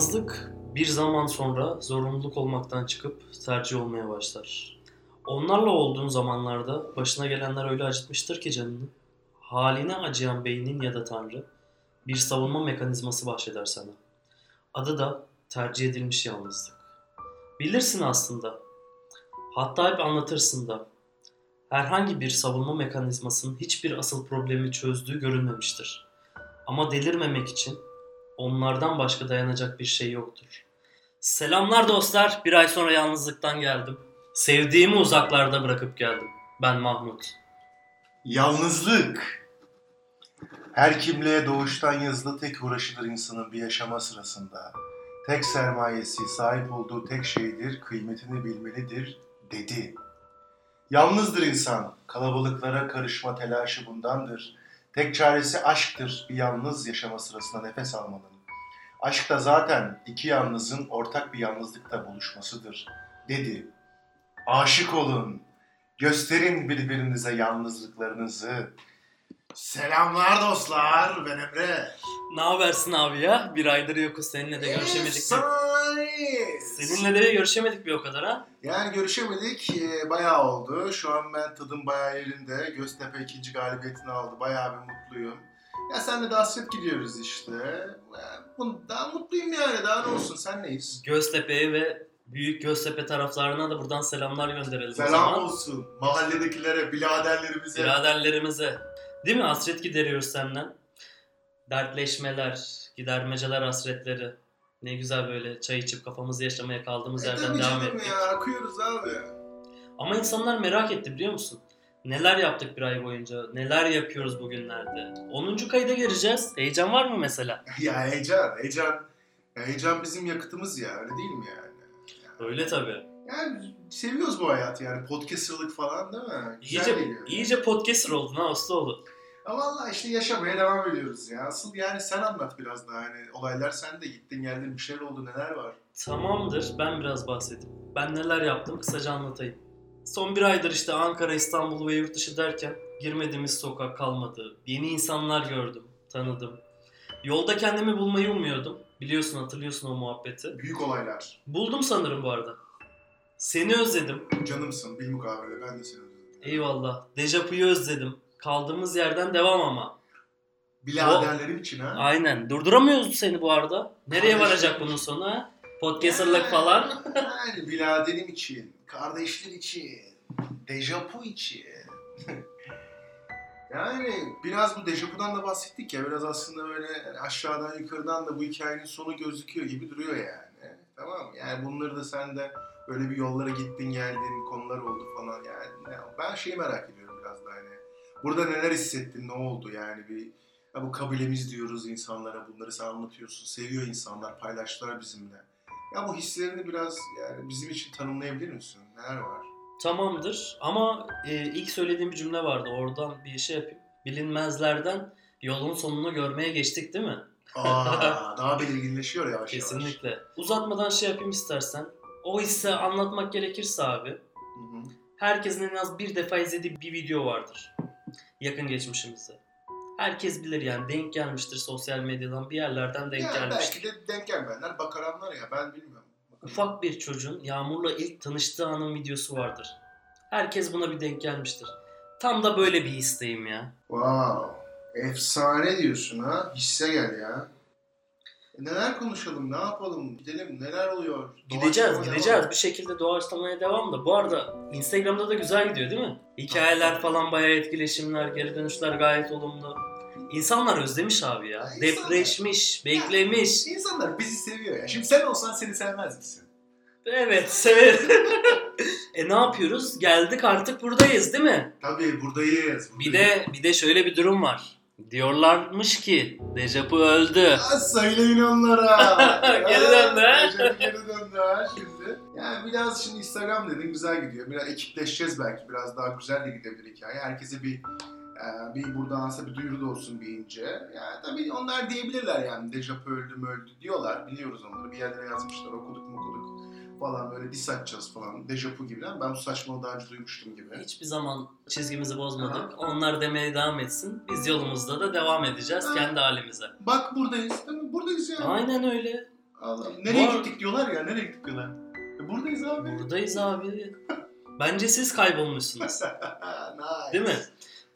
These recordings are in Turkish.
Yalnızlık bir zaman sonra zorunluluk olmaktan çıkıp tercih olmaya başlar. Onlarla olduğun zamanlarda başına gelenler öyle acıtmıştır ki canını. Haline acıyan beynin ya da Tanrı bir savunma mekanizması bahşeder sana. Adı da tercih edilmiş yalnızlık. Bilirsin aslında. Hatta hep anlatırsın da. Herhangi bir savunma mekanizmasının hiçbir asıl problemi çözdüğü görünmemiştir. Ama delirmemek için onlardan başka dayanacak bir şey yoktur. Selamlar dostlar. Bir ay sonra yalnızlıktan geldim. Sevdiğimi uzaklarda bırakıp geldim. Ben Mahmut. Yalnızlık. Her kimliğe doğuştan yazılı tek uğraşıdır insanın bir yaşama sırasında. Tek sermayesi, sahip olduğu tek şeydir, kıymetini bilmelidir, dedi. Yalnızdır insan, kalabalıklara karışma telaşı bundandır. Tek çaresi aşktır bir yalnız yaşama sırasında nefes almanın. Aşk da zaten iki yalnızın ortak bir yalnızlıkta buluşmasıdır, dedi. Aşık olun, gösterin birbirinize yalnızlıklarınızı. Selamlar dostlar, ben Emre. Ne habersin abi ya? Bir aydır yokuz. Seninle de görüşemedik. Seninle de görüşemedik bir o kadar ha. Yani görüşemedik, e, bayağı oldu. Şu an ben tadım bayağı yerinde. Göztepe ikinci galibiyetini aldı, bayağı bir mutluyum. Ya senle de hasret gidiyoruz işte. Ya, bu- daha mutluyum yani, daha ne olsun, sen neyiz? Göztepe'ye ve Büyük Göztepe taraflarına da buradan selamlar gönderelim Selam olsun mahalledekilere, biraderlerimize. Biraderlerimize. Değil mi? Hasret gideriyoruz senden. Dertleşmeler, gidermeceler hasretleri. Ne güzel böyle çay içip kafamızı yaşamaya kaldığımız E yerden devam ettik. ya, akıyoruz abi. Ama insanlar merak etti biliyor musun? Neler yaptık bir ay boyunca? Neler yapıyoruz bugünlerde? 10. kayda gireceğiz. Heyecan var mı mesela? Ya heyecan, heyecan. Heyecan bizim yakıtımız ya, öyle değil mi yani? Öyle tabii. Yani seviyoruz bu hayatı yani podcasterlık falan değil mi? Güzel İyice, geliyor. iyice podcaster oldun ha. Ama valla işte yaşamaya devam ediyoruz ya. Asıl yani sen anlat biraz daha hani olaylar sen de gittin geldin bir şeyler oldu neler var? Tamamdır. Ben biraz bahsedeyim. Ben neler yaptım kısaca anlatayım. Son bir aydır işte Ankara, İstanbul ve yurt dışı derken girmediğimiz sokak kalmadı. Yeni insanlar gördüm, tanıdım. Yolda kendimi bulmayı umuyordum. Biliyorsun hatırlıyorsun o muhabbeti. Büyük olaylar. Buldum sanırım bu arada. Seni özledim. Canımsın bil mukavele ben de seni özledim. Eyvallah. Dejapu'yu özledim. Kaldığımız yerden devam ama. Biraderlerim için ha. Aynen. Durduramıyoruz seni bu arada. Nereye Kardeşim. varacak bunun sonu ha? Podcasterlık falan. Yani biraderim için, kardeşler için, dejapu için. yani biraz bu dejapudan da bahsettik ya biraz aslında böyle aşağıdan yukarıdan da bu hikayenin sonu gözüküyor gibi duruyor yani. Tamam? Yani bunları da sen de böyle bir yollara gittin geldin konular oldu falan yani. Ya ben şeyi merak ediyorum biraz da hani. Burada neler hissettin ne oldu yani bir ya bu kabilemiz diyoruz insanlara bunları sen anlatıyorsun. Seviyor insanlar paylaştılar bizimle. Ya bu hislerini biraz yani bizim için tanımlayabilir misin? Neler var? Tamamdır ama e, ilk söylediğim bir cümle vardı. Oradan bir şey yapayım. Bilinmezlerden yolun sonunu görmeye geçtik değil mi? Aa, daha belirginleşiyor yavaş yavaş. Kesinlikle. Uzatmadan şey yapayım istersen. O hisse anlatmak gerekirse abi. Hı hı. Herkesin en az bir defa izlediği bir video vardır. Yakın geçmişimizde. Herkes bilir yani denk gelmiştir sosyal medyadan bir yerlerden denk Ya gelmiştir. belki de denk gelmeyenler bakaranlar ya ben bilmiyorum. Ufak bir çocuğun Yağmur'la ilk tanıştığı anın videosu vardır. Herkes buna bir denk gelmiştir. Tam da böyle bir isteğim ya. Wow. Efsane diyorsun ha. Hisse gel ya. E neler konuşalım, ne yapalım, gidelim, neler oluyor? Gideceğiz, gideceğiz. devam. Bir şekilde doğaçlamaya devam da. Bu arada Instagram'da da güzel gidiyor değil mi? Hikayeler falan bayağı etkileşimler, geri dönüşler gayet olumlu. İnsanlar özlemiş abi ya. Ya insanlar- Depreşmiş, beklemiş. İnsanlar bizi seviyor ya. Şimdi sen olsan seni sevmez misin? Evet, severim. e ne yapıyoruz? Geldik artık buradayız değil mi? Tabii buradayız. Bir de bir de şöyle bir durum var. Diyorlarmış ki Dejapu öldü. Ya söyleyin onlara. Geri döndü? Recep geri döndü ha şimdi. Yani biraz şimdi Instagram dedin güzel gidiyor. Biraz ekipleşeceğiz belki. Biraz daha güzel de gidebilir hikaye. Herkese bir e, bir buradan aslında bir duyuru da olsun bir ince. Yani tabii onlar diyebilirler yani Dejap öldü mü öldü diyorlar. Biliyoruz onları. Bir yerlere yazmışlar. Okuduk mu okuduk falan böyle diss atacağız falan. Dejapu gibi. Ben bu saçmalığı daha önce duymuştum gibi. Hiçbir zaman çizgimizi bozmadık. Onlar demeye devam etsin. Biz yolumuzda da devam edeceğiz Ha. kendi halimize. Bak buradayız değil mi? Buradayız yani. Aynen öyle. Allah. Nereye Bu gittik diyorlar ya. Nereye gittik diyorlar. E, buradayız abi. Buradayız abi. Bence siz kaybolmuşsunuz. nice. Değil mi?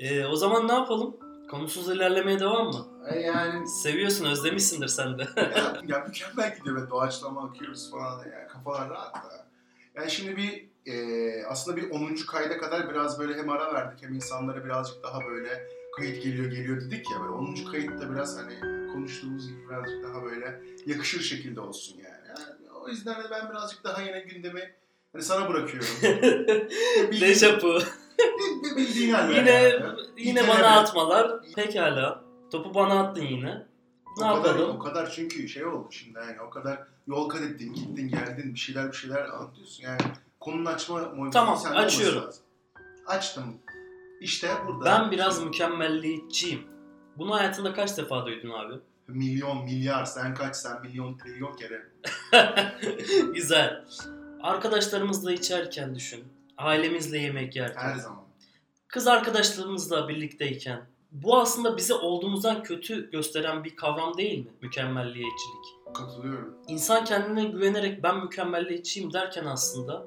Ee, o zaman ne yapalım? Konusuz ilerlemeye devam mı? E, Yani Seviyorsun, özlemişsindir sen de. ya, ya mükemmel gidiyor ve doğaçlama akıyoruz falan yani kafalar rahat da. Yani şimdi bir e, aslında bir 10. kayda kadar biraz böyle hem ara verdik hem insanlara birazcık daha böyle kayıt geliyor geliyor dedik ya böyle 10. kayıtta biraz hani konuştuğumuz gibi birazcık daha böyle yakışır şekilde olsun yani. yani o yüzden de ben birazcık daha yine gündemi hani sana bırakıyorum. Bir, bir bildiğin haller Yine yani. yine bana atmalar. Pekala. Topu bana attın yine. Ne o kadar, yapalım? o kadar çünkü şey oldu şimdi yani o kadar yol kat ettin, gittin, geldin, bir şeyler bir şeyler anlatıyorsun yani konunun açma muhabbeti Tamam, sende olması açıyorum. lazım. Açtım. İşte burada Ben biraz mükemmelliyetçiyim. Bunu hayatında kaç defa duydun abi? milyon, milyar, sen kaç, sen milyon, trilyon kere. Güzel. Arkadaşlarımızla içerken düşün. Ailemizle yemek yerken. Her zaman. Kız arkadaşlarımızla birlikteyken. Bu aslında bizi olduğumuzdan kötü gösteren bir kavram değil mi? Mükemmelliyetçilik. Katılıyorum. İnsan kendine güvenerek ben mükemmelliyetçiyim derken aslında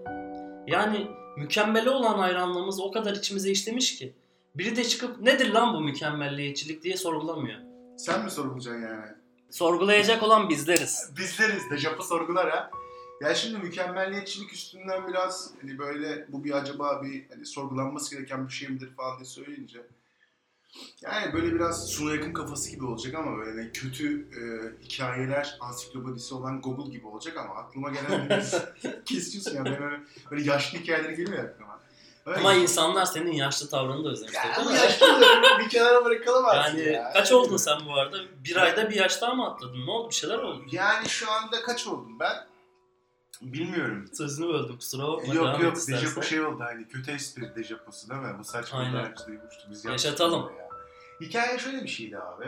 yani mükemmele olan hayranlığımız o kadar içimize işlemiş ki biri de çıkıp nedir lan bu mükemmelliyetçilik diye sorgulamıyor. Sen mi sorgulayacaksın yani? Sorgulayacak olan bizleriz. Bizleriz de Japı sorgular ha. Ya şimdi mükemmelliyetçilik üstünden biraz hani böyle bu bir acaba bir hani sorgulanması gereken bir şey midir falan diye söyleyince yani böyle biraz suna yakın kafası gibi olacak ama böyle hani kötü e, hikayeler ansiklopedisi olan Google gibi olacak ama aklıma gelen kesiyorsun ya öyle, böyle yaşlı hikayeleri geliyor aklıma. Öyle- Ama insanlar senin yaşlı tavrını da özlemiş. ya, bu mi? yaşlıları bir kenara bırakalım artık Yani ya. kaç oldun sen bu arada? Bir ayda bir yaş daha mı atladın? Ne oldu? Bir şeyler oldu. Yani şu anda kaç oldum ben? Bilmiyorum. Sözünü böldüm kusura bakma. Yok yok dejapu şey oldu hani kötü espri dejapusu değil mi? Bu saçma Aynen. duymuştuk. Biz Yaşatalım. ya. Hikaye şöyle bir şeydi abi.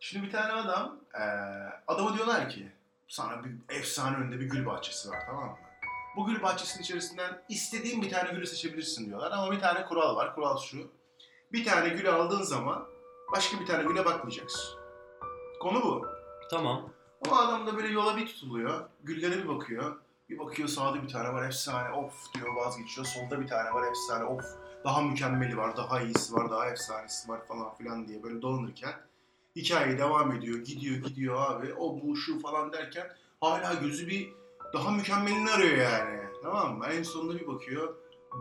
Şimdi bir tane adam, eee adama diyorlar ki sana bir efsane önünde bir gül bahçesi var tamam mı? Bu gül bahçesinin içerisinden istediğin bir tane gülü seçebilirsin diyorlar ama bir tane kural var. Kural şu. Bir tane gülü aldığın zaman başka bir tane güle bakmayacaksın. Konu bu. Tamam. Ama adam da böyle yola bir tutuluyor. Güllere bir bakıyor. Bir bakıyor sağda bir tane var efsane of diyor vazgeçiyor. Solda bir tane var efsane of. Daha mükemmeli var, daha iyisi var, daha efsanesi var falan filan diye böyle dolanırken hikaye devam ediyor. Gidiyor gidiyor abi. O bu şu falan derken hala gözü bir daha mükemmelini arıyor yani. Tamam mı? En sonunda bir bakıyor.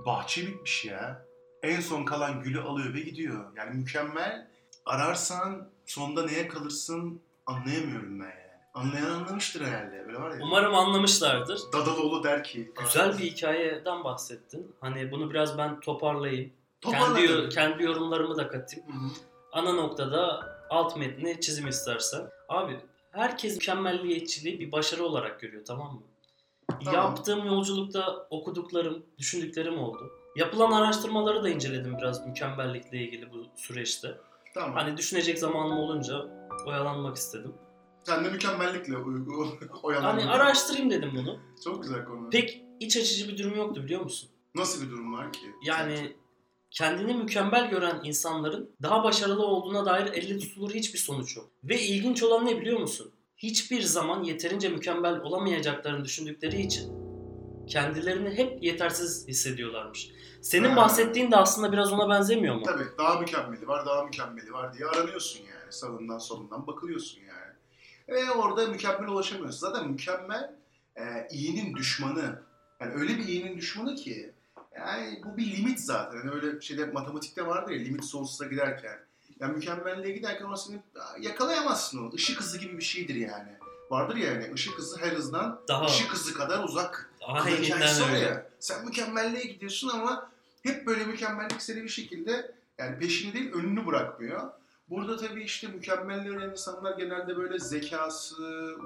Bahçe bitmiş ya. En son kalan gülü alıyor ve gidiyor. Yani mükemmel. Ararsan sonda neye kalırsın anlayamıyorum ben yani. Anlayan anlamıştır herhalde. Böyle var ya. Umarım anlamışlardır. Dadaloğlu der ki. Güzel bir hikayeden bahsettin. Hani bunu biraz ben toparlayayım. Kendi, Toparladım. kendi yorumlarımı da katayım. Hı hı. Ana noktada alt metni çizim istersen. Abi herkes mükemmelliyetçiliği bir başarı olarak görüyor tamam mı? Tamam. Yaptığım yolculukta okuduklarım, düşündüklerim oldu. Yapılan araştırmaları da inceledim biraz mükemmellikle ilgili bu süreçte. Tamam. Hani düşünecek zamanım olunca oyalanmak istedim. Sen de mükemmellikle uygu oyalandın. Hani araştırayım dedim bunu. Çok güzel konu. Pek iç açıcı bir durum yoktu biliyor musun? Nasıl bir durum var ki? Yani kendini mükemmel gören insanların daha başarılı olduğuna dair elle tutulur hiçbir sonuç yok. Ve ilginç olan ne biliyor musun? Hiçbir zaman yeterince mükemmel olamayacaklarını düşündükleri için kendilerini hep yetersiz hissediyorlarmış. Senin Ha. bahsettiğin de aslında biraz ona benzemiyor mu? Tabii daha mükemmeli var, daha mükemmeli var diye aranıyorsun yani. Sağından solundan bakılıyorsun yani. Ve orada mükemmel ulaşamıyorsun. Zaten mükemmel e, iyinin düşmanı. Yani öyle bir iyinin düşmanı ki yani bu bir limit zaten. Yani öyle şeyde matematikte vardır ya limit sonsuza giderken. Yani mükemmelliğe giderken o seni yakalayamazsın onu. Işık hızı gibi bir şeydir yani. Vardır ya yani ışık hızı her hızdan Daha ışık hızı kadar uzak aynen öyle. ya. Sen mükemmelliğe gidiyorsun ama hep böyle mükemmellik seni bir şekilde yani peşini değil önünü bırakmıyor. Burada tabii işte mükemmelliği öğrenen insanlar genelde böyle zekası,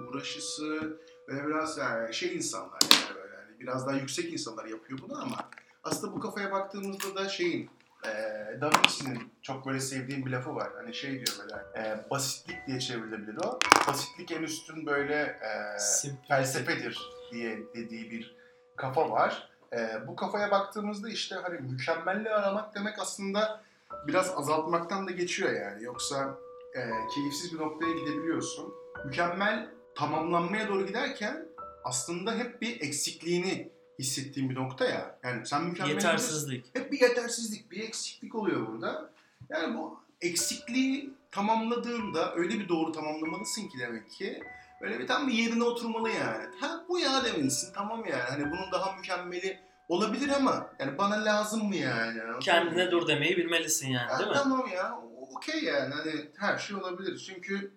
uğraşısı ve biraz yani şey insanlar yani böyle hani biraz daha yüksek insanlar yapıyor bunu ama aslında bu kafaya baktığımızda da şeyin eee Da Vinci'nin çok böyle sevdiğim bir lafı var. Hani şey diyor böyle eee, basitlik diye çevrilebilir o. Basitlik en üstün böyle Simple. felsefedir diye dediği bir kafa var. Ee, bu kafaya baktığımızda işte hani mükemmelliği aramak demek aslında biraz azaltmaktan da geçiyor yani. Yoksa e, keyifsiz bir noktaya gidebiliyorsun. Mükemmel tamamlanmaya doğru giderken aslında hep bir eksikliğini hissettiğim bir nokta ya. Yani sen mükemmel Yetersizlik. hep bir yetersizlik, bir eksiklik oluyor burada. Yani bu eksikliği tamamladığında öyle bir doğru tamamlamalısın ki demek ki böyle bir tam bir yerine oturmalı yani. Ha bu ya demelisin tamam yani. Hani bunun daha mükemmeli olabilir ama yani bana lazım mı yani? Kendine dur demeyi bilmelisin yani Ya değil mi? Tamam ya okey yani hani her şey olabilir. Çünkü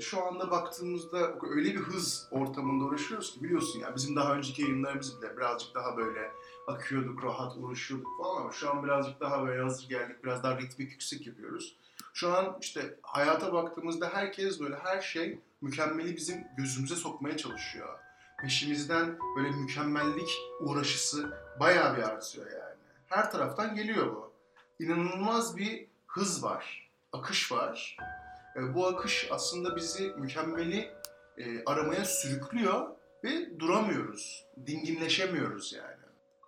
şu anda baktığımızda öyle bir hız ortamında uğraşıyoruz ki biliyorsun ya bizim daha önceki yayınlarımız bile birazcık daha böyle akıyorduk, rahat uğraşıyorduk falan ama şu an birazcık daha böyle hazır geldik, biraz daha ritmik yüksek yapıyoruz. Şu an işte hayata baktığımızda herkes böyle her şey mükemmeli bizim gözümüze sokmaya çalışıyor. Peşimizden böyle mükemmellik uğraşısı bayağı bir artıyor yani. Her taraftan geliyor bu. İnanılmaz bir hız var, akış var. E, bu akış aslında bizi mükemmeli e, aramaya sürüklüyor ve duramıyoruz, dinginleşemiyoruz yani.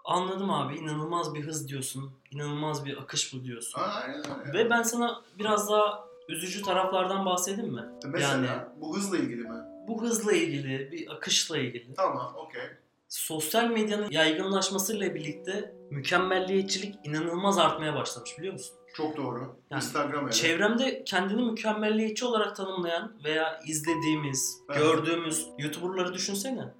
Anladım abi. İnanılmaz bir hız diyorsun. İnanılmaz bir akış bu diyorsun. Aynen öyle. Ve ben sana biraz daha üzücü taraflardan bahsedeyim mi? Mesela yani- bu hızla ilgili mi? Bu hızla ilgili, bir akışla ilgili. Tamam, okey. Sosyal medyanın yaygınlaşmasıyla birlikte mükemmelliyetçilik inanılmaz artmaya başlamış biliyor musun? Çok doğru. Yani Instagram öyle. Çevremde kendini mükemmelliyetçi olarak tanımlayan veya izlediğimiz, Evet. gördüğümüz YouTuber'ları düşünsene.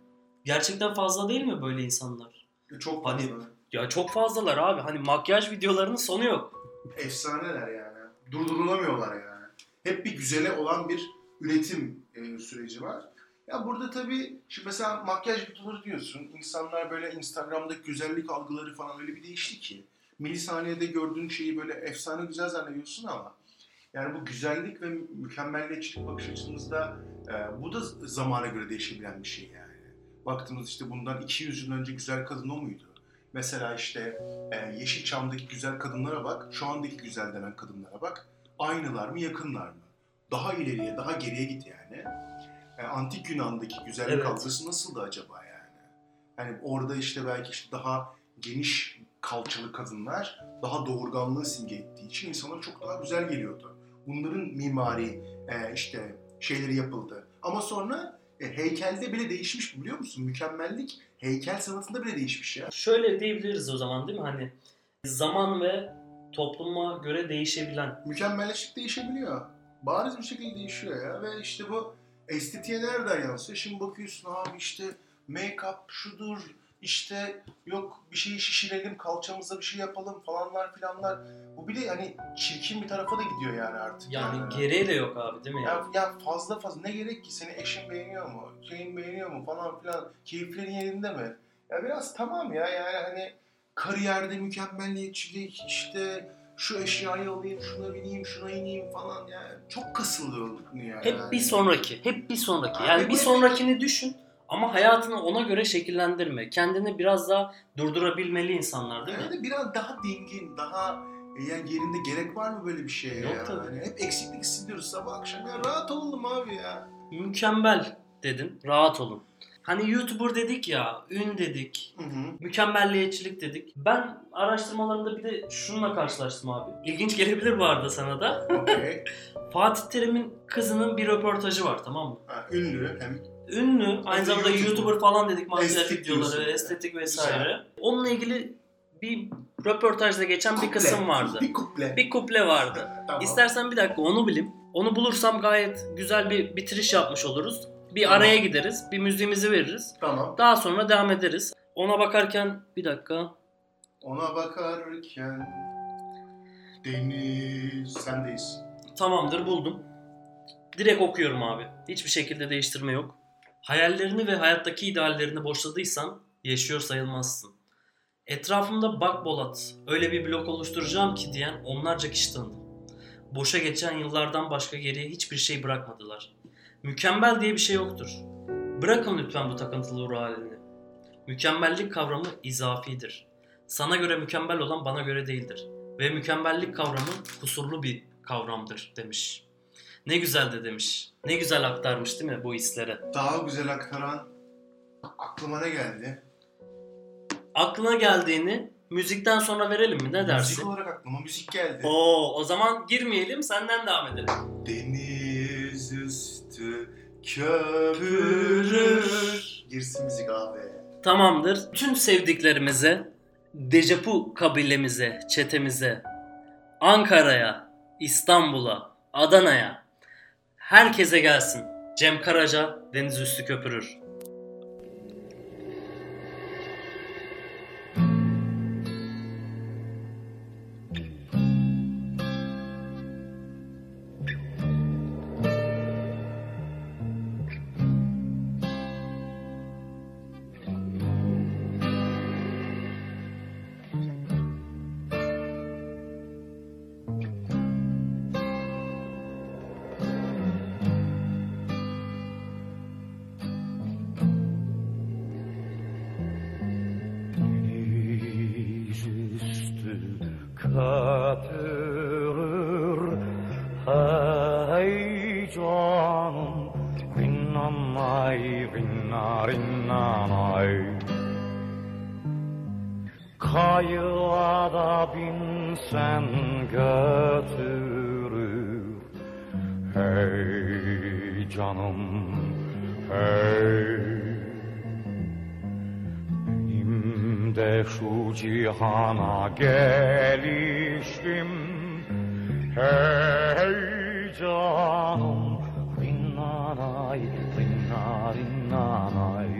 Gerçekten fazla değil mi böyle insanlar? Çok Hani- fazla. Ya çok fazlalar abi. Hani makyaj videolarının sonu yok. Efsaneler yani. Durdurulamıyorlar yani. Hep bir güzele olan bir üretim e, süreci var. Ya burada tabii şimdi mesela makyaj videoları diyorsun. İnsanlar böyle Instagram'daki güzellik algıları falan öyle bir değişti ki. Milisaniyede gördüğün şeyi böyle efsane güzel zannediyorsun ama yani bu güzellik ve mükemmelliyetçilik bakış açımızda e, bu da zamana göre değişebilen bir şey yani. Baktığımız işte bundan 200 yıl önce güzel kadın o muydu? Mesela işte e, Yeşilçam'daki güzel kadınlara bak, şu andaki güzel denen kadınlara bak. Aynılar mı, yakınlar mı? Daha ileriye, daha geriye git yani. E, Antik Yunan'daki güzellik Evet. algısı nasıldı acaba yani? Hani orada işte belki işte daha geniş kalçalı kadınlar daha doğurganlığı simge ettiği için insana çok daha güzel geliyordu. Bunların mimari e, işte şeyleri yapıldı. Ama sonra e, heykelde bile değişmiş biliyor musun? Mükemmellik heykel sanatında bile değişmiş ya. Şöyle diyebiliriz o zaman değil mi? Hani zaman ve topluma göre değişebilen. mükemmelleşik değişebiliyor. Bariz bir şekilde değişiyor ya ve işte bu estetiğe nereden yansıyor? Şimdi bakıyorsun abi işte make-up şudur işte yok bir şeyi şişirelim kalçamıza bir şey yapalım falanlar filanlar. Bu bir de hani çirkin bir tarafa da gidiyor yani artık. Yani gereği de yok abi değil mi? Ya, ya fazla fazla ne gerek ki seni eşin beğeniyor mu? Şeyin beğeniyor mu falan filan. Keyiflerin yerinde mi? Ya biraz tamam ya yani hani kariyerde mükemmelliyetçilik işte şu eşyayı alayım, şuna bineyim, şuna ineyim falan yani çok kasılıyor yani. Hep bir sonraki, hep bir sonraki. Yani bu bir sonrakini düşün ama hayatını ona göre şekillendirme. Kendini biraz daha durdurabilmeli insanlar değil mi? Yani biraz daha dingin, daha yani yerinde gerek var mı böyle bir şeye Yok ya? tabii. Hani hep eksiklik hissediyoruz sabah akşam ya rahat olalım abi ya. Mükemmel dedin, rahat olun. Hani YouTuber dedik ya, ün dedik, Hı hı. mükemmelliyetçilik dedik. Ben araştırmalarımda bir de şununla karşılaştım abi. İlginç gelebilir bu arada sana da. Okey. Fatih Terim'in kızının bir röportajı var tamam mı? Ha, ünlü hem Ünlü, aynı zamanda YouTuber. YouTuber falan dedik makyaj videoları, estetik vesaire. Onunla ilgili bir röportajda geçen bir Kuple. kısım vardı. Bir kuple. Bir kuple vardı. Tamam. İstersen bir dakika onu bileyim. Onu bulursam gayet güzel bir bitiriş yapmış oluruz. Bir Tamam. araya gideriz, bir müziğimizi veririz. Tamam. Daha sonra devam ederiz. Ona bakarken bir dakika. Ona bakarken deniz sendeyiz. Tamamdır buldum. Direkt okuyorum abi. Hiçbir şekilde değiştirme yok. Hayallerini ve hayattaki ideallerini boşladıysan yaşıyor sayılmazsın. Etrafımda bak Bolat, öyle bir blok oluşturacağım ki diyen onlarca kişi tanıdım. Boşa geçen yıllardan başka geriye hiçbir şey bırakmadılar. Mükemmel diye bir şey yoktur. Bırakın lütfen bu takıntılı ruh halini. Mükemmellik kavramı izafidir. Sana göre mükemmel olan bana göre değildir. Ve mükemmellik kavramı kusurlu bir kavramdır demiş. Ne güzel de demiş. Ne güzel aktarmış değil mi bu hislere? Daha güzel aktaran aklıma ne geldi? Aklına geldiğini müzikten sonra verelim mi? Ne dersin? Müzik olarak aklıma müzik geldi. Oo, o zaman girmeyelim senden devam edelim. Deniz üstü köpürür. Girsin müzik abi. Tamamdır. Tüm sevdiklerimize, Dejapu kabilemize, çetemize, Ankara'ya, İstanbul'a, Adana'ya, herkese gelsin. Cem Karaca, Deniz Üstü Köpürür. Cihana gelişim Hey canım Rinnanay, rinna rinnanay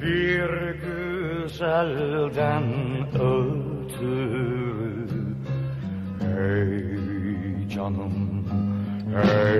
Bir güzelden ötürü Hey canım, hey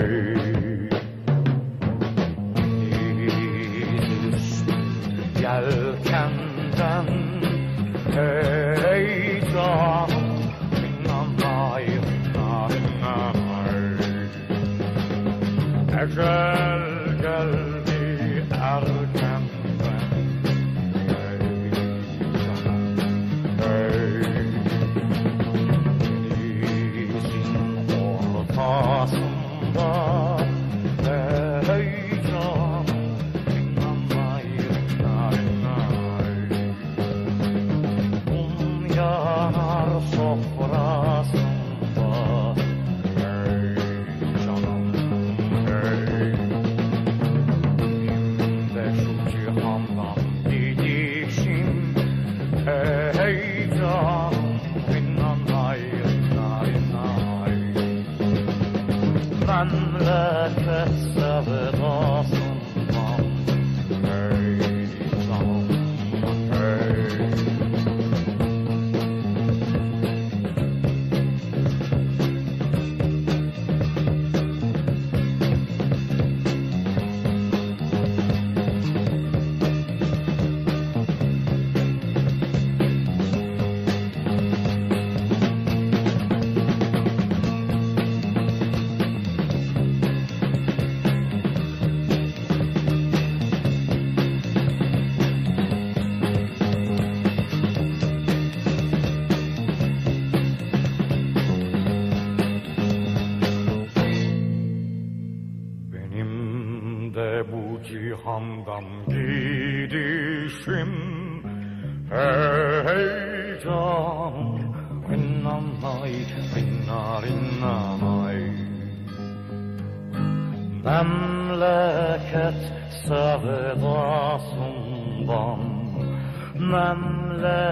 the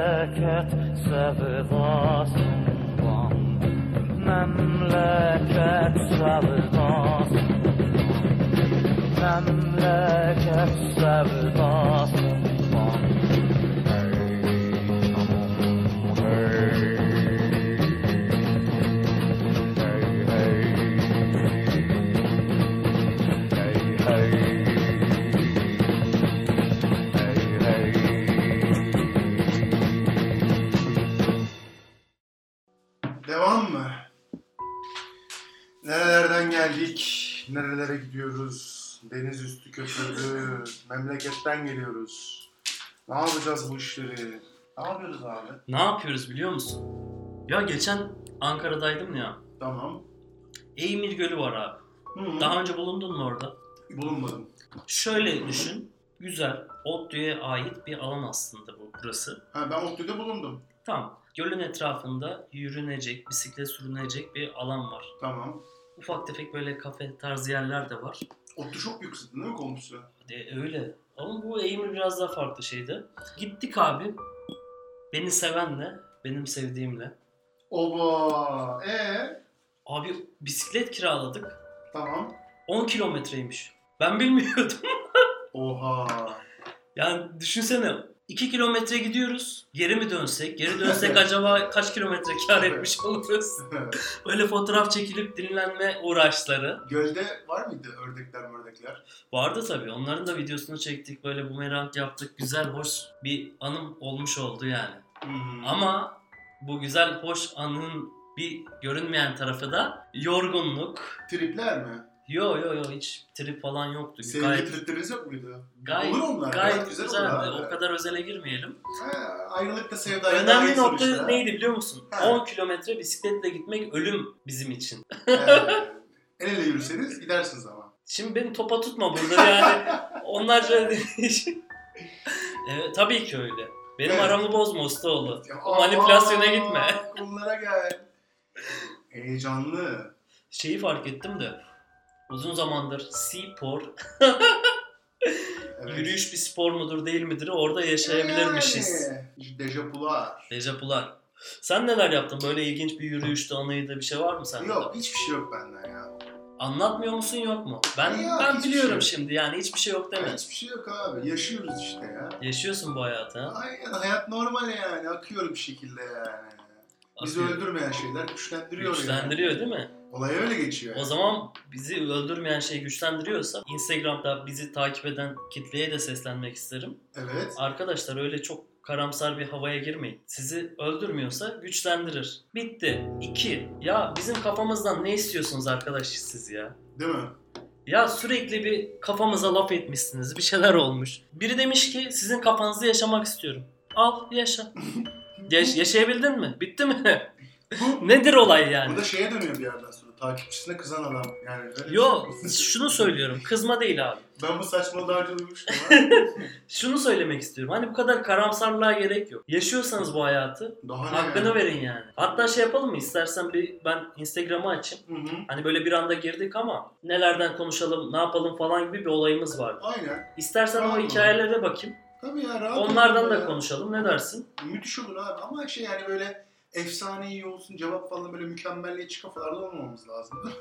köpürdü. Memleketten geliyoruz. Ne yapacağız bu işleri? Ne yapıyoruz abi? Ne yapıyoruz biliyor musun? Ya geçen Ankara'daydım ya. Tamam. Eymir Gölü var abi. Hı. Daha önce bulundun mu orada? Bulunmadım. Şöyle düşün. Güzel. ODTÜ'ye ait bir alan aslında bu burası. Ha, ben ODTÜ'de bulundum. Tamam. Gölün etrafında yürünecek, bisiklet sürünecek bir alan var. Tamam. ufak tefek böyle kafe tarzı yerler de var. Otu çok yüksekti değil mi komşusu? E, öyle. Ama bu eğimi biraz daha farklı şeydi. Gittik abi. Beni sevenle, benim sevdiğimle. Oba. Ee? Abi bisiklet kiraladık. Tamam. 10 kilometreymiş. Ben bilmiyordum. Oha. Yani düşünsene 2 kilometre gidiyoruz. Geri mi dönsek? Geri dönsek acaba kaç kilometre kar etmiş oluruz? Böyle fotoğraf çekilip dinlenme uğraşları. Gölde var mıydı ördekler ördekler? Vardı tabii. Onların da videosunu çektik. Böyle bumerang yaptık. Güzel, hoş bir anım olmuş oldu yani. Hmm. Ama bu güzel, hoş anın bir görünmeyen tarafı da yorgunluk. Tripler mi? Yo yo yo hiç trip falan yoktu. Sevgili Gayet, tripleriniz yok muydu? gayet, Olur onlar. gayet Gayet güzel güzeldi. abi. O kadar özele girmeyelim. Ha, ayrılıkta sevdaya Önemli nokta sonuçta. neydi biliyor musun? Ha. 10 kilometre bisikletle gitmek ölüm bizim için. Ee, el ele yürüseniz gidersiniz ama. Şimdi beni topa tutma burada yani. Onlar için. Evet, tabii ki öyle. Benim Evet. aramı bozma Ustaoğlu. Ya, O manipülasyona gitme. Bunlara gel. Heyecanlı. Şeyi fark ettim de uzun zamandır spor, Evet. yürüyüş bir spor mudur değil midir orada yaşayabilirmişiz. Yani, Dejapular. Dejapular. Sen neler yaptın? Böyle ilginç bir yürüyüştü, anıydı bir şey var mı sende? Yok hiçbir şey yok benden ya. Anlatmıyor musun yok mu? Ben Yok, ben hiçbir biliyorum şey şimdi yani hiçbir şey yok deme. Hiçbir şey yok abi. Yaşıyoruz işte ya. Yaşıyorsun bu hayatı ha. Aynen hayat normal yani. Akıyor bir şekilde yani. Bizi Akıyor. öldürmeyen şeyler güçlendiriyor, Güçlendiriyor yani. değil mi? Olay öyle geçiyor. O zaman bizi öldürmeyen şey güçlendiriyorsa Instagram'da bizi takip eden kitleye de seslenmek isterim. Evet. Arkadaşlar öyle çok karamsar bir havaya girmeyin. Sizi öldürmüyorsa güçlendirir. Bitti. 2. Ya bizim kafamızdan ne istiyorsunuz arkadaş siz ya? Değil mi? Ya sürekli bir kafamıza laf etmişsiniz. Bir şeyler olmuş. Biri demiş ki sizin kafanızı yaşamak istiyorum. Al yaşa. Yaş- yaşayabildin mi? Bitti mi? Nedir olay yani? Bu da şeye dönüyor bir yerden sonra. Takipçisine kızan adam. Yani Yo şey. şunu söylüyorum. Kızma değil abi. Ben bu saçmalığı daha önce duymuştum Şunu söylemek istiyorum. Hani bu kadar karamsarlığa gerek yok. Yaşıyorsanız bu hayatı daha hakkını yani? verin yani. Hatta şey yapalım mı? İstersen bir ben Instagram'ı açayım. Hı hı. Hani böyle bir anda girdik ama nelerden konuşalım, ne yapalım falan gibi bir olayımız vardı. Aynen. İstersen o Tamam. hikayelere bakayım. Tabii ya rahat Onlardan da ya. konuşalım. Ne dersin? Müthiş olur abi ama şey yani böyle efsane iyi olsun cevap falan böyle mükemmelliyetçi kafalarda olmamamız lazım.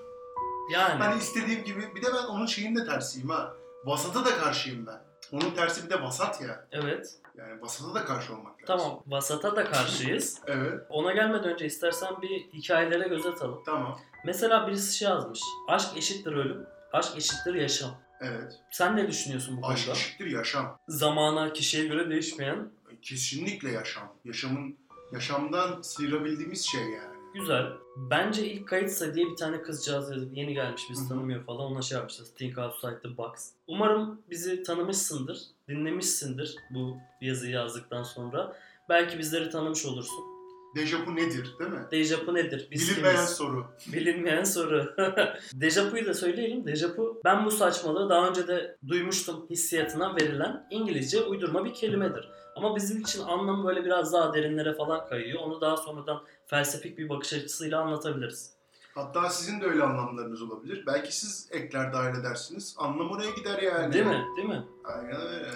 Yani hani istediğim gibi bir de ben onun şeyin de tersiyim ha. Vasata da karşıyım ben. Onun tersi bir de vasat ya. evet. Yani vasata da karşı olmak lazım. Tamam. Vasata da karşıyız. Evet. Ona gelmeden önce istersen bir hikayelere göz atalım. Tamam. Mesela birisi şey yazmış. Aşk eşittir ölüm. Aşk eşittir yaşam. Evet. Sen ne düşünüyorsun bu Aşk konuda? eşittir yaşam. Zamana, kişiye göre değişmeyen Kesinlikle yaşam. Yaşamın yaşamdan sıyırabildiğimiz şey yani. Güzel. Bence ilk kayıtsa diye bir tane kızcağız yazıp yeni gelmiş bizi tanımıyor falan ona şey yapmışlar. Think outside the box. Umarım bizi tanımışsındır, dinlemişsindir bu yazıyı yazdıktan sonra. Belki bizleri tanımış olursun. Dejavu nedir değil mi? Dejapu nedir? Biz Bilinmeyen kimiz? soru. Bilinmeyen soru. Dejapu'yu da söyleyelim. Dejapu ben bu saçmalığı daha önce de duymuştum hissiyatına verilen İngilizce uydurma bir kelimedir. Ama bizim için anlamı böyle biraz daha derinlere falan kayıyor. Onu daha sonradan felsefik bir bakış açısıyla anlatabiliriz. Hatta sizin de öyle anlamlarınız olabilir. Belki siz ekler dahil edersiniz. Anlam oraya gider yani. Değil mi? Değil mi? Aynen öyle.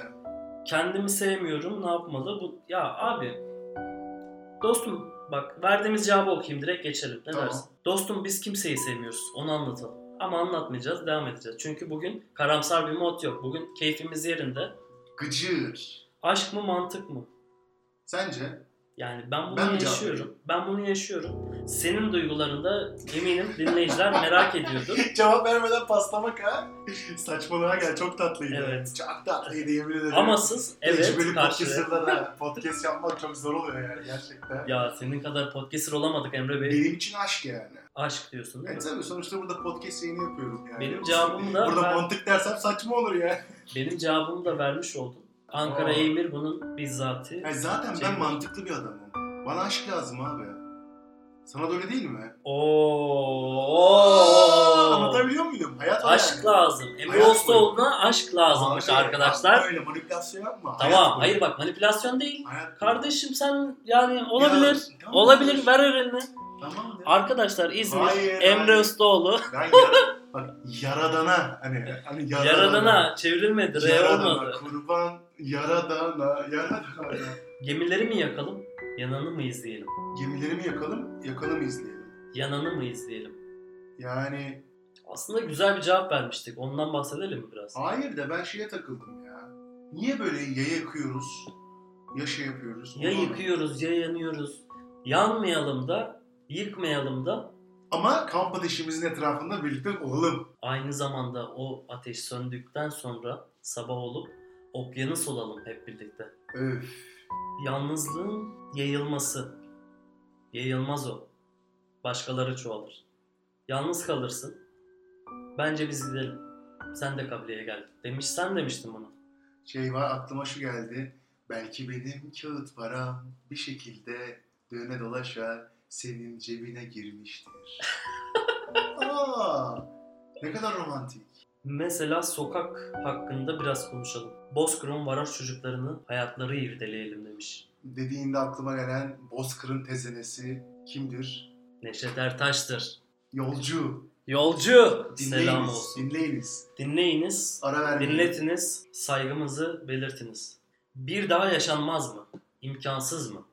Kendimi sevmiyorum. Ne yapmalı? Bu ya abi dostum bak verdiğimiz cevabı okuyayım direkt geçelim. Ne Tamam. dersin? Dostum biz kimseyi sevmiyoruz. Onu anlatalım. Ama anlatmayacağız, devam edeceğiz. Çünkü bugün karamsar bir mod yok. Bugün keyfimiz yerinde. Gıcır. Aşk mı mantık mı? Sence? Yani ben bunu Ben yaşıyorum. Ben bunu yaşıyorum. Senin duygularında eminim dinleyiciler merak ediyordur. Cevap vermeden paslamak ha. Saçmalığa gel çok tatlıydı. Evet. Çok tatlıydı yemin ederim. Amasız evet Tecrübeli karşı. podcasterlara podcast yapmak çok zor oluyor yani gerçekten. Ya senin kadar podcaster olamadık Emre Bey. Benim için aşk yani. Aşk diyorsun değil Evet mi? tabii sonuçta burada podcast yayını yapıyorum yani. Benim cevabımı da Burada ben- mantık dersem saçma olur ya. Benim cevabımı da vermiş oldum. Ankara Aa. Eymir bunun bizzati. Yani zaten Şey- ben mantıklı bir adamım. Bana aşk lazım abi. Sana da öyle değil mi? Oo. Anlatabiliyor muyum? Hayat o Aşk yani. lazım. Emre Hayat Ostoğlu'na aşk lazımmış Abi, arkadaşlar. Öyle manipülasyon yapma. Tamam. Hayat. Hayır bak manipülasyon değil. Hayat. Kardeşim sen yani olabilir. Ya, tamam olabilir. kardeşim. Ver elini. Tamam. ya. Arkadaşlar İzmir Hayır, Emre hayır. Ustaoğlu Ben yara- bak yaradana hani hani yaradana. Yaradana çevrilmedi. R Yaradana, olmadı. kurban yaradana yaradana. Gemileri mi yakalım? Yananı mı izleyelim? Gemileri mi yakalım, yakanı mı izleyelim? Yananı mı izleyelim? Yani Aslında güzel bir cevap vermiştik. Ondan bahsedelim mi biraz? hayır da ben şeye takıldım ya. Niye böyle ya yakıyoruz, ya şey yapıyoruz? Ya Onu- yıkıyoruz ya yanıyoruz. Yanmayalım da, yıkmayalım da Ama kamp ateşimizin etrafında birlikte olalım. aynı zamanda o ateş söndükten sonra sabah olup okyanus olalım hep birlikte. Öf. Yalnızlığın yayılması. Yayılmaz o. Başkaları çoğalır. Yalnız kalırsın. Bence biz gidelim. Sen de kabileye gel. Demiş sen demiştin bunu. Şey var aklıma şu geldi. Belki benim kağıt param bir şekilde döne dolaşa senin cebine girmiştir. Aa, ne kadar romantik. Mesela sokak hakkında biraz konuşalım. Bozkır'ın varoş çocuklarını hayatları irdeleyelim demiş. Dediğinde aklıma gelen Bozkır'ın tezenesi kimdir? Neşet Ertaş'tır. Yolcu. Yolcu! Selam Dinleyiniz. olsun. Dinleyiniz. Dinleyiniz, Ara vermeyin. dinletiniz, saygımızı belirtiniz. Bir daha yaşanmaz mı? İmkansız mı?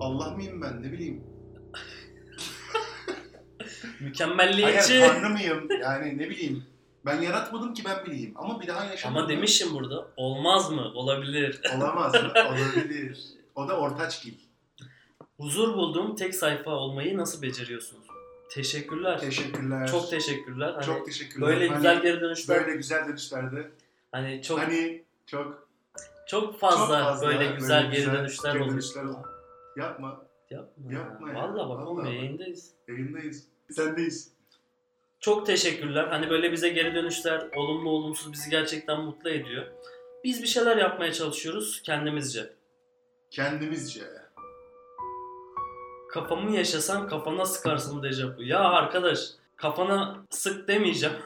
Allah mıyım ben ne bileyim. Mükemmelliyetçi. Hayır tanrı mıyım? Yani ne bileyim. Ben yaratmadım ki ben bileyim. Ama bir daha yaşamadım. Ama demişim burada. Olmaz mı? Olabilir. Olamaz mı? Olabilir. O da ortaçgil. Huzur bulduğum tek sayfa olmayı nasıl beceriyorsunuz? Teşekkürler. Teşekkürler. Çok teşekkürler. Hani Çok teşekkürler. böyle Hani güzel geri dönüşler. Böyle güzel dönüşlerde. Hani çok Hani çok çok fazla, çok fazla böyle güzel geri güzel dönüşler geri oluyor. dönüşler oldu. Yapma. Yapma, Yapma ya. ya. Valla bak oğlum Vallahi. yayındayız. Yayındayız. Sendeyiz. Çok teşekkürler. Hani böyle bize geri dönüşler olumlu olumsuz bizi gerçekten mutlu ediyor. Biz bir şeyler yapmaya çalışıyoruz kendimizce. Kendimizce. Kafamı yaşasan kafana sıkarsın dejavu. Ya arkadaş kafana sık demeyeceğim.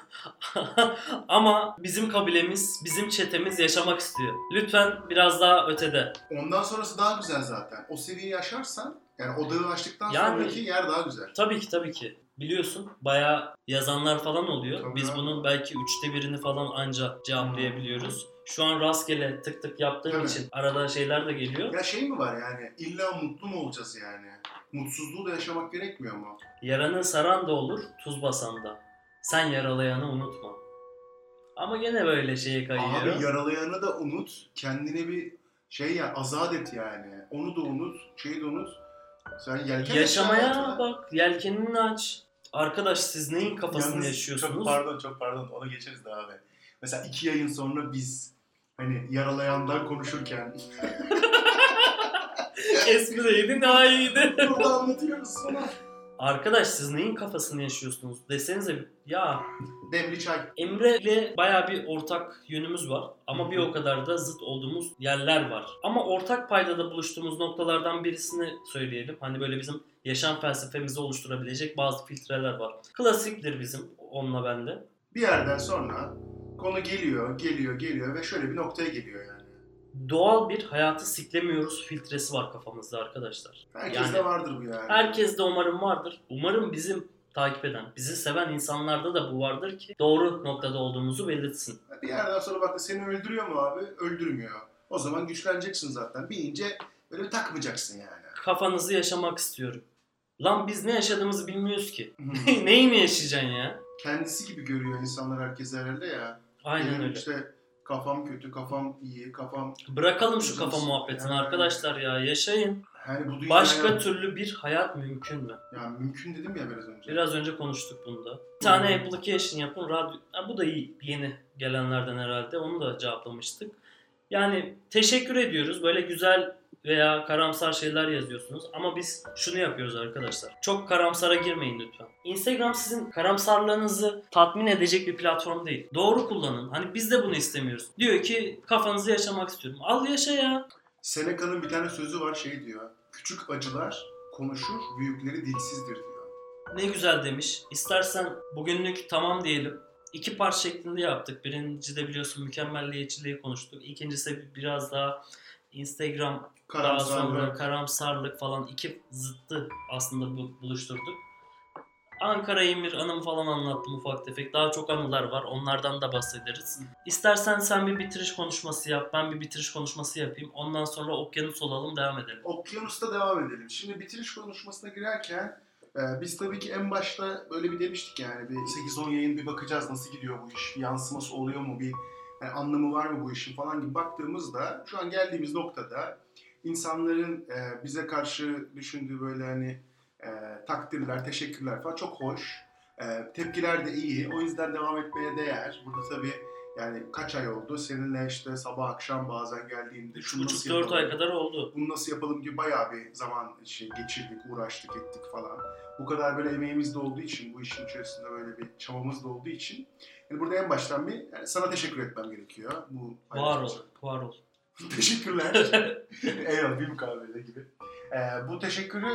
Ama bizim kabilemiz, bizim çetemiz yaşamak istiyor. Lütfen biraz daha ötede. Ondan sonrası daha güzel zaten. O seviyeyi aşarsan yani o dağı aştıktan Yani- sonraki yer daha güzel. Tabii ki tabii ki. Biliyorsun bayağı yazanlar falan oluyor. Tabii Biz bunun belki üçte birini falan anca cevaplayabiliyoruz. Şu an rastgele tık tık yaptığım Tabii. için arada şeyler de geliyor. Ya şey mi var yani illa mutlu mu olacağız yani? Mutsuzluğu da yaşamak gerekmiyor mu? Yaranı saran da olur, tuz basan da. Sen yaralayanı unutma. Ama gene böyle şeye kayıyor. Abi yaralayanı da unut. Kendine bir şey ya azat et yani. Onu da unut. Şeyi de unut. Sen yelken Yaşamaya bak, yelkenini aç. Arkadaş siz neyin kafasını Yalnız yaşıyorsunuz? Çok pardon çok pardon onu geçeriz de abi. Mesela iki yayın sonra biz hani yaralayandan konuşurken Espri de yedin daha iyiydi. burada anlatıyoruz sana. Arkadaş siz neyin kafasını yaşıyorsunuz? Desenize ya Demli çay. Emre ile baya bir ortak yönümüz var. Ama bir o kadar da zıt olduğumuz yerler var. Ama ortak paydada buluştuğumuz noktalardan birisini söyleyelim. Hani böyle bizim yaşam felsefemizi oluşturabilecek bazı filtreler var. Klasiktir bizim onunla bende. Bir yerden sonra konu geliyor, geliyor, geliyor ve şöyle bir noktaya geliyor. Doğal bir hayatı siklemiyoruz filtresi var kafamızda arkadaşlar. Herkeste Yani- vardır bu yani. Herkes de umarım vardır. Umarım bizim takip eden, bizi seven insanlarda da bu vardır ki doğru noktada olduğumuzu belirtsin. Bir yerden sonra bak seni öldürüyor mu abi? Öldürmüyor. O zaman güçleneceksin zaten. Binince böyle bir takmayacaksın yani. Kafanızı yaşamak istiyorum. Lan biz ne yaşadığımızı bilmiyoruz ki. Neyini yaşayacaksın ya? Kendisi gibi görüyor insanlar herkes herhalde ya. Aynen Benim öyle. İşte kafam kötü, kafam iyi, kafam... Bırakalım şu kafa muhabbetini Yani- arkadaşlar ya. Yaşayın. Yani bu dünyaya... Başka türlü bir hayat mümkün mü? Ya mümkün dedim ya biraz önce. Biraz önce konuştuk bunda. Bir tane application yapın. Radyo... Ha, bu da iyi. Yeni gelenlerden herhalde. Onu da cevaplamıştık. Yani teşekkür ediyoruz. Böyle güzel veya karamsar şeyler yazıyorsunuz. Ama biz şunu yapıyoruz arkadaşlar. Çok karamsara girmeyin lütfen. Instagram sizin karamsarlığınızı tatmin edecek bir platform değil. Doğru kullanın. Hani biz de bunu istemiyoruz. Diyor ki kafanızı yaşamak istiyorum. Al yaşa ya. Seneca'nın bir tane sözü var şey diyor. Küçük acılar konuşur, büyükleri dilsizdir diyor. Ne güzel demiş. İstersen bugünlük tamam diyelim. İki part şeklinde yaptık. Birinci de biliyorsun mükemmelliyetçiliği konuştuk. İkincisi biraz daha Instagram daha Karamsarlık. sonra karamsarlık falan iki zıttı aslında bu, buluşturduk. Ankara İmir anımı falan anlattım ufak tefek. Daha çok anılar var. Onlardan da bahsederiz. İstersen sen bir bitiriş konuşması yap. Ben bir bitiriş konuşması yapayım. Ondan sonra okyanus olalım devam edelim. Okyanus'ta devam edelim. Şimdi bitiriş konuşmasına girerken e, biz tabii ki en başta böyle bir demiştik yani bir 8-10 yayın bir bakacağız nasıl gidiyor bu iş, bir yansıması oluyor mu, bir yani anlamı var mı bu işin falan gibi baktığımızda şu an geldiğimiz noktada insanların e, bize karşı düşündüğü böyle hani e, takdirler, teşekkürler falan çok hoş. E, tepkiler de iyi. O yüzden devam etmeye değer. Burada tabii yani kaç ay oldu? Seninle işte sabah akşam bazen geldiğimde şunu nasıl 3,5-4 ay yapalım? kadar oldu. bunu nasıl yapalım gibi bayağı bir zaman şey geçirdik, uğraştık, ettik falan. Bu kadar böyle emeğimiz de olduğu için, bu işin içerisinde böyle bir çabamız da olduğu için yani burada en baştan bir yani sana teşekkür etmem gerekiyor. Bu Var ol, var ol. Teşekkürler. Eyvallah bir mukabele gibi. Ee, bu teşekkürü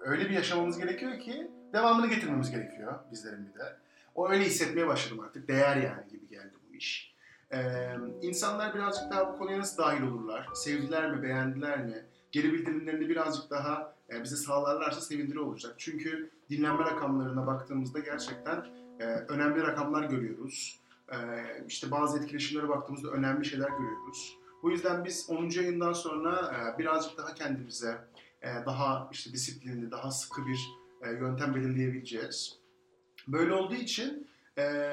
öyle bir yaşamamız gerekiyor ki devamını getirmemiz gerekiyor bizlerin bir de. O öyle hissetmeye başladım artık. Değer yani gibi geldi bu iş. Ee, insanlar birazcık daha bu konuya nasıl dahil olurlar? Sevdiler mi, beğendiler mi? Geri bildirimlerini birazcık daha e, bize sağlarlarsa sevindirici olacak. Çünkü dinlenme rakamlarına baktığımızda gerçekten e, önemli rakamlar görüyoruz. E, işte bazı etkileşimlere baktığımızda önemli şeyler görüyoruz. Bu yüzden biz 10. yayından sonra e, birazcık daha kendimize e, daha işte disiplinli, daha sıkı bir e, yöntem belirleyebileceğiz. Böyle olduğu için e,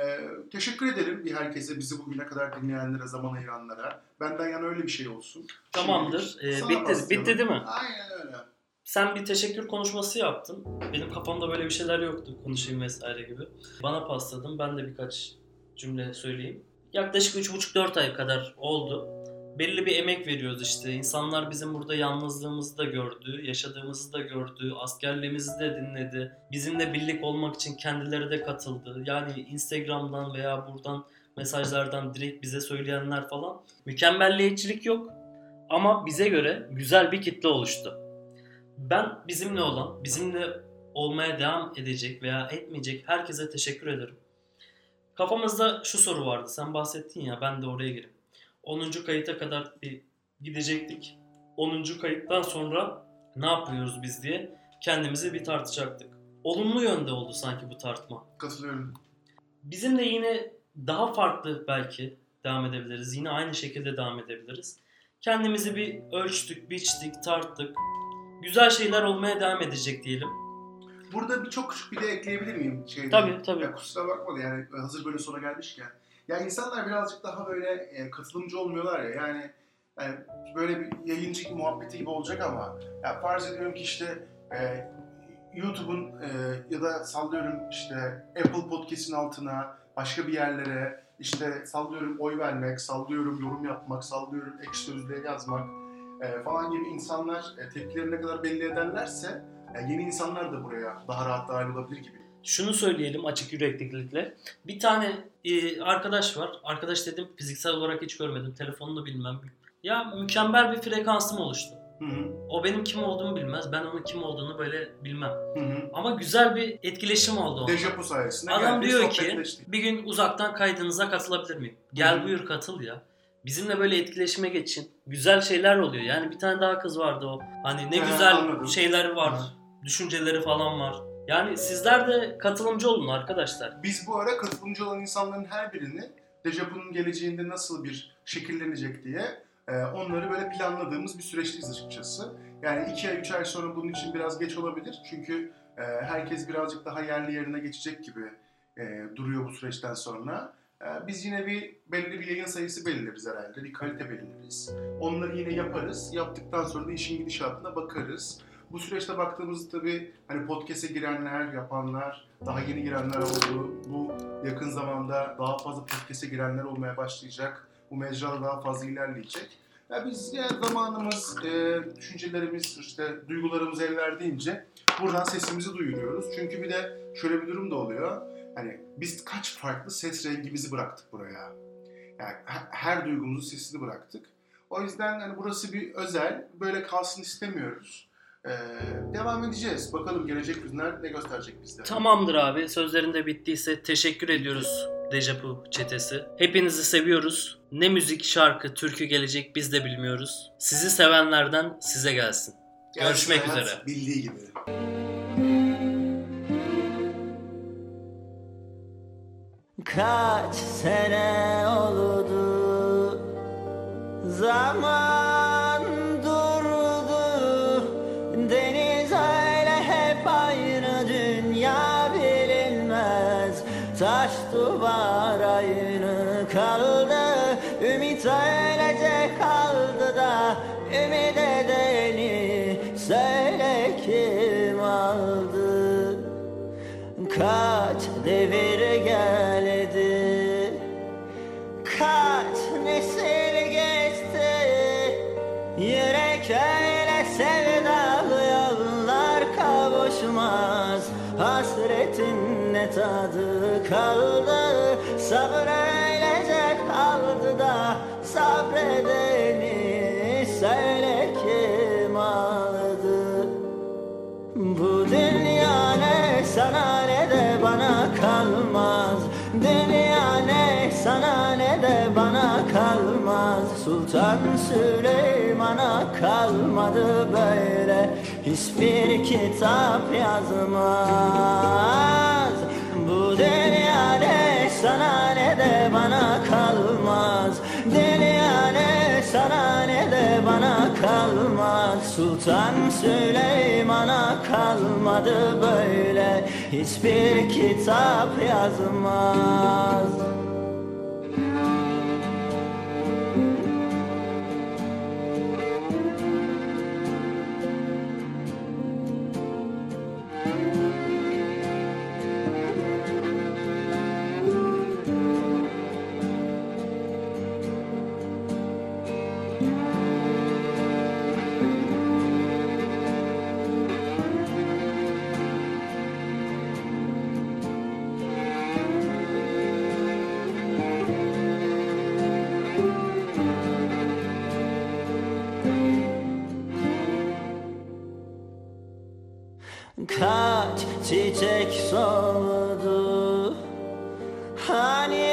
teşekkür ederim bir herkese, bizi bugüne kadar dinleyenlere, zaman ayıranlara. Benden yana öyle bir şey olsun. Tamamdır. Ee, bitti, bitti değil mi? Aynen öyle. Sen bir teşekkür konuşması yaptın. Benim kafamda böyle bir şeyler yoktu konuşayım vesaire gibi. Bana pasladın. Ben de birkaç cümle söyleyeyim. Yaklaşık 3,5-4 ay kadar oldu. Belli bir emek veriyoruz işte. İnsanlar bizim burada yalnızlığımızı da gördü, yaşadığımızı da gördü, askerliğimizi de dinledi. Bizimle birlik olmak için kendileri de katıldı. Yani Instagram'dan veya buradan mesajlardan direkt bize söyleyenler falan. Mükemmelliyetçilik yok ama bize göre güzel bir kitle oluştu. Ben bizimle olan, bizimle olmaya devam edecek veya etmeyecek herkese teşekkür ederim. Kafamızda şu soru vardı. Sen bahsettin ya ben de oraya gireyim. 10. kayıta kadar bir gidecektik. 10. kayıttan sonra ne yapıyoruz biz diye kendimizi bir tartacaktık. Olumlu yönde oldu sanki bu tartma. Katılıyorum. Bizim de yine daha farklı belki devam edebiliriz. Yine aynı şekilde devam edebiliriz. Kendimizi bir ölçtük, biçtik, tarttık. Güzel şeyler olmaya devam edecek diyelim. Burada bir çok küçük bir de ekleyebilir miyim? Şeyde? Tabii tabii. Ya kusura bakma da yani hazır böyle sona gelmişken. Ya insanlar birazcık daha böyle e, katılımcı olmuyorlar ya yani, yani böyle bir yayıncı muhabbeti gibi olacak ama ya farz ediyorum ki işte e, YouTube'un e, ya da sallıyorum işte Apple Podcast'in altına başka bir yerlere işte sallıyorum oy vermek, sallıyorum yorum yapmak, sallıyorum ek sözlüğe yazmak e, falan gibi insanlar e, tepkilerini ne kadar belli ederlerse e, yeni insanlar da buraya daha rahat dahil olabilir gibi. Şunu söyleyelim açık yüreklilikle. Bir tane e, arkadaş var. Arkadaş dedim fiziksel olarak hiç görmedim. Telefonunu bilmem. Ya mükemmel bir frekansım oluştu. Hı hı. O benim kim olduğumu bilmez. Ben onun kim olduğunu böyle bilmem. Hı hı. Ama güzel bir etkileşim oldu onunla. Dejapu sayesinde Adam diyor ki bir gün uzaktan kaydınıza katılabilir miyim? Gel Hı. buyur katıl ya. Bizimle böyle etkileşime geçin. Güzel şeyler oluyor. Yani bir tane daha kız vardı o. Hani ne Ha, güzel anladım. şeyler var. Düşünceleri falan var. Yani sizler de katılımcı olun arkadaşlar. Biz bu ara katılımcı olan insanların her birini Dejapu'nun geleceğinde nasıl bir şekillenecek diye e, onları böyle planladığımız bir süreçteyiz açıkçası. Yani iki ay, üç ay sonra bunun için biraz geç olabilir. Çünkü e, herkes birazcık daha yerli yerine geçecek gibi e, duruyor bu süreçten sonra. E, biz yine bir belli bir yayın sayısı belirleriz herhalde. Bir kalite belirleriz. Onları yine yaparız. Yaptıktan sonra da işin gidişatına bakarız. Bu süreçte baktığımızda tabii hani podcast'e girenler, yapanlar, daha yeni girenler oldu. Bu yakın zamanda daha fazla podcast'e girenler olmaya başlayacak. Bu mecrada daha fazla ilerleyecek. Ya biz yani zamanımız, e, düşüncelerimiz, işte duygularımız el verdiğince buradan sesimizi duyuruyoruz. Çünkü bir de şöyle bir durum da oluyor. Hani biz kaç farklı ses rengimizi bıraktık buraya. Yani he- her duygumuzun sesini bıraktık. O yüzden hani burası bir özel, böyle kalsın istemiyoruz. Ee, devam edeceğiz. Bakalım gelecek günler ne gösterecek bizde. Tamamdır abi. Sözlerinde bittiyse teşekkür ediyoruz Dejapu çetesi. Hepinizi seviyoruz. Ne müzik, şarkı, türkü gelecek biz de bilmiyoruz. Sizi sevenlerden size gelsin. Gelsin görüşmek hayat üzere. Bildiği gibi. Kaç sene oldu? Zaman ne tadı kaldı Sabır öylece da Sabredeni. Söyle kim aldı? Bu dünya ne? Sana ne de bana kalmaz. Dünya ne? Sana ne de bana kalmaz. Sultan Süleyman'a kalmadı böyle Hiçbir kitap yazmaz Bu dünya ne sana ne de bana kalmaz. Dünya ne sana ne de bana kalmaz. Sultan Süleyman'a kalmadı böyle. Hiçbir kitap yazmaz Kaç çiçek soldu Hani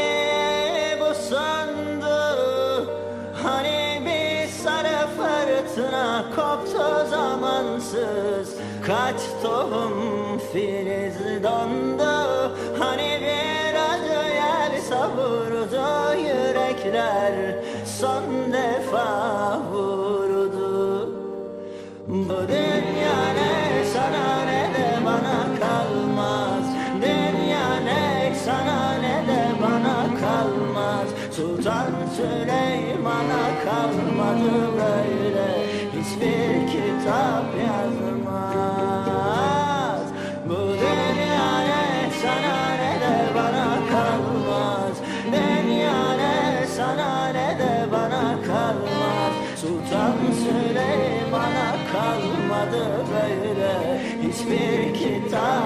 bu sandı? Hani bir sarı fırtına koptu zamansız? Kaç tohum filiz dondu? Hani bir acı yer savurdu Yürekler? Son defa vurdu. Bu dünya Süleyman'a kalmadı böyle. Hiçbir kitap yazmaz. Bu dünya ne sana ne de bana kalmaz. Dünya ne sana ne de bana kalmaz. Sultan Süleyman'a kalmadı böyle. Hiçbir kitap